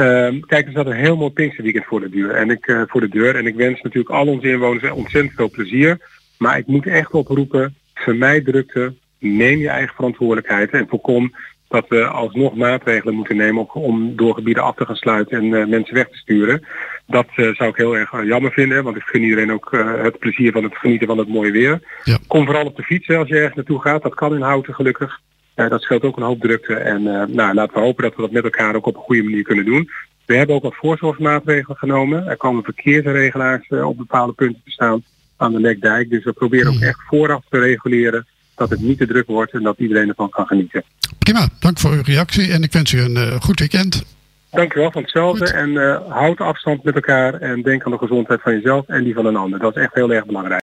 Ehm, kijk, er staat een heel mooi Pinksterweekend voor de deur. En ik, eh, voor de deur. En ik wens natuurlijk al onze inwoners ontzettend veel plezier. Maar ik moet echt oproepen, vermijd drukte, neem je eigen verantwoordelijkheid en voorkom dat we alsnog maatregelen moeten nemen om door gebieden af te gaan sluiten en uh, mensen weg te sturen. Dat uh, zou ik heel erg jammer vinden, want ik gun iedereen ook het plezier van het genieten van het mooie weer. Ja. Kom vooral op de fiets als je ergens naartoe gaat. Dat kan in Houten gelukkig. Dat scheelt ook een hoop drukte. En nou, laten we hopen dat we dat met elkaar ook op een goede manier kunnen doen. We hebben ook wat voorzorgsmaatregelen genomen. Er komen verkeersregelaars op bepaalde punten te staan aan de Lekdijk. Dus we proberen ook echt vooraf te reguleren dat het niet te druk wordt en dat iedereen ervan kan genieten. Prima, dank voor uw reactie en ik wens u een uh, goed weekend. Dank u wel van hetzelfde goed. en uh, houd afstand met elkaar en denk aan de gezondheid van jezelf en die van een ander. Dat is echt heel erg belangrijk.